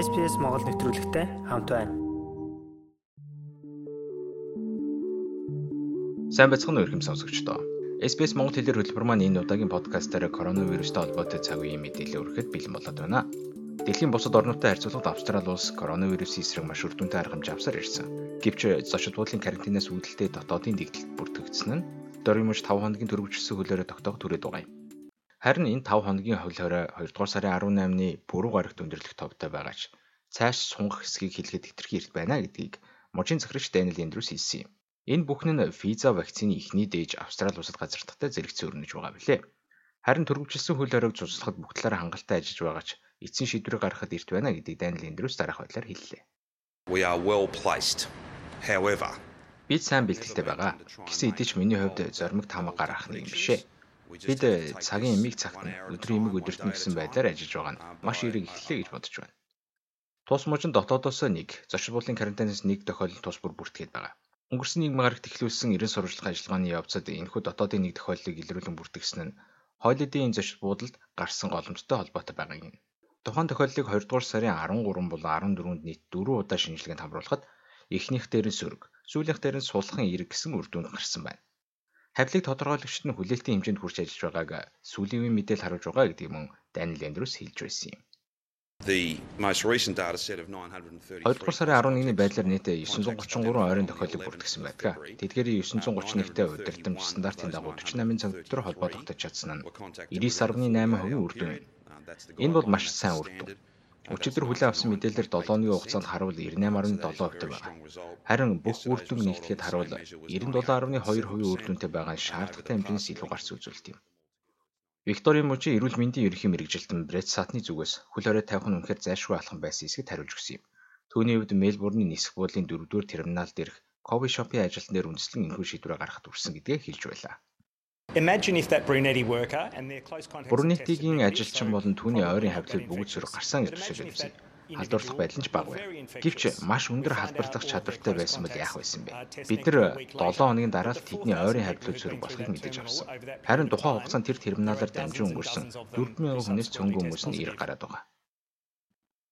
SPS Монгол нэвтрүүлэгтэй хамт байна. Сайн бацхан өрхөм сонсогчдоо. SBS Монгол хэлээр хөтөлбөр маань энэ удаагийн подкастаараа коронавирустай холбоотой цаг үеийн мэдээлэл өргөхөд бэлэн болоод байна. Дэлхийн бусад орнуудтай харьцуулахад Австрали улс коронавирусын эсрэг маш үр дүнтэй аргамж авсаар ирсэн. Гэвч зочид буудлын карантинаас үүдэлтэй дотоодын дэгдэлт бүртгэгдсэн нь дөрвимж 5 хоногийн төрөвчлсөн хөлөөрөө тогтоох түрээд байгаа юм. Харин энэ 5 хоногийн хөвлөөрөө 2 дугаар сарын 18-ны буруу гарагт өндөрлөх товтой байгаач цааш сунгах хэсгийг хэлэхэд хэтэрхий эрт байна гэдгийг мужийн захирагч Даниэл Эндрюс хэлсэн юм. Энэ бүхэн нь Pfizer вакцины ихний дээж Австрали улсад газардахтай зэрэгцээ өрнөж байгаа билээ. Харин төрөвчлсөн хөл хориг цуцлахад бүх талаараа хангалттай ажиллаж байгаач эцсийн шийдвэрийг гаргахад эрт байна гэдгийг Даниэл Эндрюс дараах байдлаар хэллээ. We are well placed. However, бид сайн бэлтгэлтэй байгаа. Гэсэн хэдий ч миний хувьд зоримог тамга гаргах нэг юм бишээ. Бид цагийн эмийг цагт нь өдрийн эмийг өдөрт нь гэсэн байдлаар ажиллаж байгаа нь маш эерэг эхлэе гэж бодож байна. Тус мужид дотоодоос нэг зочид буудлын карантинаас нэг тохиолдол тус бүр бүртгээд байгаа. Өнгөрсөн нийгмийн гарагт эхлүүлсэн 90 сурвалжлах ажиллагааны явцад энэхүү дотоодын нэг тохиолдлыг илрүүлэн бүртгэсэн нь хойлодын зочид буудалд гарсан голомттой холбоотой байгаа юм. Тухайн тохиолдлыг 2 дугаар сарын 13 болон 14-нд нийт 4 удаа шинжилгээнд хамруулахад эхнийх дээр нь сөрөг, сүүлийнх дээр нь суулхан эерэг гэсэн үр дүн гарсан байна. Хавлыг тодорхойлогчд нь хүлээлтийн хэмжээнд хүрч ажиллаж байгааг сүүлийн үеийн мэдээлэл харуулж байгаа гэдгийг мөн Даниэл Эндрюс хэлж байсан юм. The most recent data set of 930 2 сарын 11-ны байдлаар нийтээ 933 ойрын тохиолдлыг бүртгэсэн байдаг. Тэдгээрийн 931-тэй удирдамж стандартын дагуу 48 цаг дотор холбоо тогтож чадсан нь 99.8% үр дүн. Энэ бол маш сайн үр дүн. Өчигдөр хүлээн авсан мэдээлэлээр 7 өдрийн хугацаанд харуул 98.7% байгаа. Харин бүх үр дүн нэгтгэхэд харуул 97.2% үр дүнтэй байгаа нь шаардлагатай хэмжээс илүү гарч үзүүлэлт юм. Викторийн мужийн эрүүл мэндийн ерөнхий мэрэгжилтэн Брэд Сатны зүгээс хөл хорой тавих нь үнэхээр зайлшгүй алхам байсан эсэхд хариулж өгсөн юм. Түүний хувьд Мельбурны нисэх буудлын 4-р терминал дээрх кофе шопын ажилтан дээр үндэслэн энэхүү шийдвэрээ гаргахад хүрсэн гэдгээ хэлж байлаа. Imagine if that Brunetti worker and their close contacts Брунетигийн ажилчин болон түүний ойрын хавьлыг бүгд сөрөг гарсан гэж төсөөлөв. Халдварлах байдал нь ч бага байв. Гэвч маш өндөр халдварлах чадвартай байсан бол яах байсан бэ? Бид нар 7 хоногийн дараа л тэдний ойрын хавьлыг сөрөг болохыг мэдэж авсан. Харин тухайн хугацаанд тэр терминалаар дамжин өнгөрсөн 4000 хүнээс цөөнгөө хүмүүс нь ирэг гараад байгаа.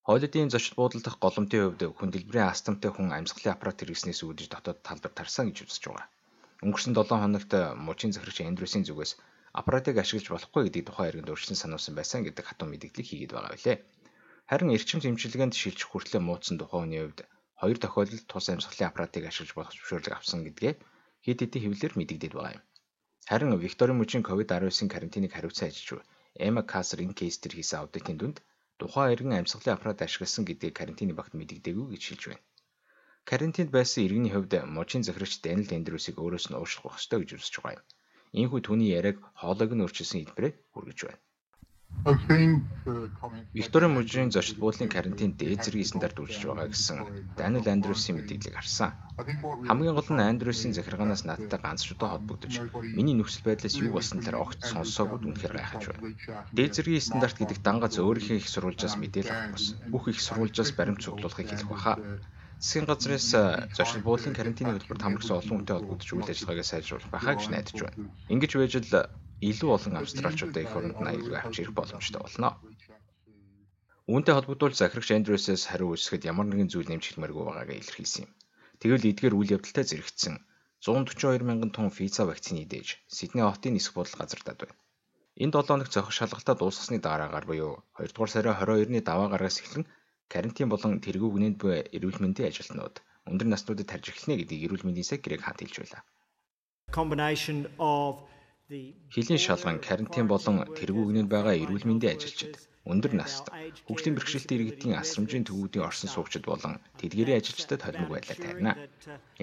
Хойлодын зочид буудал дахь голомтын хувьд хүндлбэрийн астамтай хүн амьсгалын аппарат хэрэгснээс үүдэж дотоод талбар тарсан гэж үзэж байгаа. Өнгөрсөн 7 хоногт мужийн захирагч Эндрюсийн зүгээс аппаратыг ашиглаж болохгүй гэдгийг тухайн иргэнд өөрчлөн сануулсан байсан гэдэг хатуу мэдээллийг хийгээд байгаа билээ. Харин эрчим зэмжилгээнд шилжих хүртлээр муудсан тухайн хүний хувьд хоёр тохиолдолд тус амьсгалын аппаратыг ашиглаж болох зөвшөөрлөг авсан гэдгээ хэд хэдэн хэвлэлээр мэдэгдээд байгаа юм. Харин Викторийн мужийн COVID-19-ийн карантиныг хариуцсан ажилч Эма Касер энэ кейс төр хийсэн аудитын дүнд тухайн иргэн амьсгалын аппарат ашигласан гэдгийг карантины багт мэдэгдээгүй гэж хэлж байна. Карантинд байсан иргэний хувьд мужийн захирагч Даниэл Эндрюсийг өөрөөс нь уушлах ёстой гэж үзэж байгаа юм. Иймгүй түүний яриаг хоолойг нь өөрчилсөн хэлбэрээр хүргэж байна. Викторийн мужийн зочид буудлын карантин дээд зэргийн стандарт үржиж байгаа гэсэн Даниэл Эндрюсийн мэдээллийг харсан. Хамгийн гол нь Эндрюсийн захиргаанаас надтай ганц шудаа холбогдож миний нөхцөл байдлаас юу болсон талаар огт сонсоогод үнэхээр гайхаж байна. Дээд зэргийн стандарт гэдэг дангац өөрийнхөө их сурвалжаас мэдээлэл авах бус. Бүх их сурвалжаас баримт цуглуулахыг хэлэх баха. Засгийн газраас зочид буудлын карантины хөтөлбөрт хамрагсан олон хүнтэй холбогдож үйл ажиллагаагаа сайжруулах байхаа гэж найдаж байна. Ингэж байж л илүү олон австралчуудаа их оронд аюулгүй авч ирэх боломжтой болно. Үүнтэй холбогдуулж захирагч Эндрюсээс хариу үсгэд ямар нэгэн зүйл нэмж хэлмээргүй байгаагаа илэрхийлсэн юм. Тэгвэл эдгээр үйл явдалтай зэрэгцсэн 142 мянган тонн Pfizer вакцины дээж Сидней хотын нисэх бодол газардаад байна. Энэ 7 хоног зохих шалгалтаа дуусгасны дараагаар буюу 2 дугаар сарын 22-ны даваа гарагаас эхлэн карантин болон тэргүүгнэнд буй эрүүл мэндийн ажилтнууд өндөр наснуудад тарж эхэлнэ гэдгийг эрүүл мэндийн секретарийг хат хэлж байлаа. Хилийн шалган карантин болон тэргүүгнэнд байгаа эрүүл мэндийн ажилчид өндөр наст хөгжлийн бэрхшээлтэй иргэдийн асрамжийн төвүүдийн орсон суугчид болон тэдгээрийн ажилчдад холимог байдлаар тарина.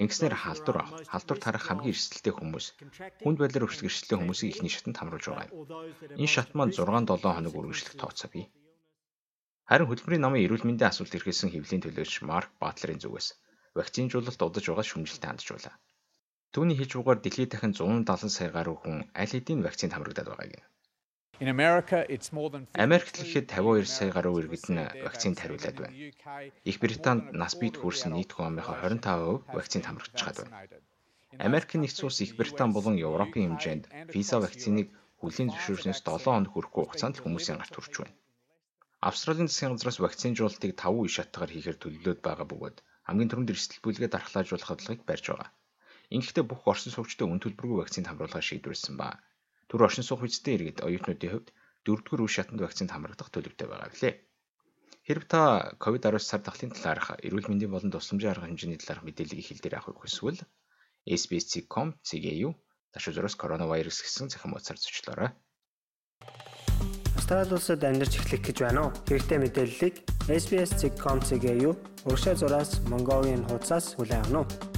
Ингэснээр халдвар авах, халдвар тарах хамгийн эрсдэлтэй хүмүүс хүнд байдлаар эрсдэлтэй хүмүүсийг ихний шатанд хамруулж байгаа юм. Энэ шат маань 6-7 хоног үргэлжлэх тооцоо бий. Харин хөтөлбөрийн намын эрүүл мэндийн асуулт эрхэлсэн хэвлийн төлөөлөгч Марк Батлерийн зүгээс вакцинжуулалт удаж байгаа шүмжилтэд хандж байлаа. Түүний хэлж бугаар дэлхийд дахин 170 сая гаруй хүн аль хэдийн вакцинд хамрагдаад байгааг нь. Америкт л ихэд 52 сая гаруй иргэд нь вакцинд хариулаад байна. Их Британд нас биед хүрсэн нийт хүн амынхаа 25% вакцинд хамрагдчихад байна. Америкийн нэгдсэн улс Их Британь болон Европын хэмжээнд виза вакциныг хүлийн зөвшөөрснөөс 7 хоног хүрэхгүй хугацаанд хүмүүсийн гарт хүрч байна. Австралийн засгийн газраас вакцинжуулалтыг 5 үе шаттгаар хийхээр төлөвлөд байгаа бөгөөд хамгийн түрүүнд эрсдэл бүлгээ дархлаажуулах хадлагыг барьж байгаа. Ингэхдээ бүх орсон суугчдад үн төлбөргүй вакцинд хамруулахыг шийдвэрлсэн ба. Түр оршин суух үедээ иргэд оюутнуудын хувьд дөрөвдүгээр үе шатанд вакцинд хамрагдах төлөвтэй байгаа билээ. Хэрв та COVID-19 сар дахлын талаарх эрүүл мэндийн болон тусламжийн арга хэмжээний талаарх мэдээллийг хил дээр авахыг хүсвэл SBS.com.cg-ийг дашуураас коронавирус гэсэн захин хуудасаар зочлоорой. Австрали улсад амьдарч эхлэх гэж байна уу? Хэрэгтэй мэдээллийг SBS.com.cg-ийг урагшаа зураас Mongolian хуудасаас хүлээн авах нь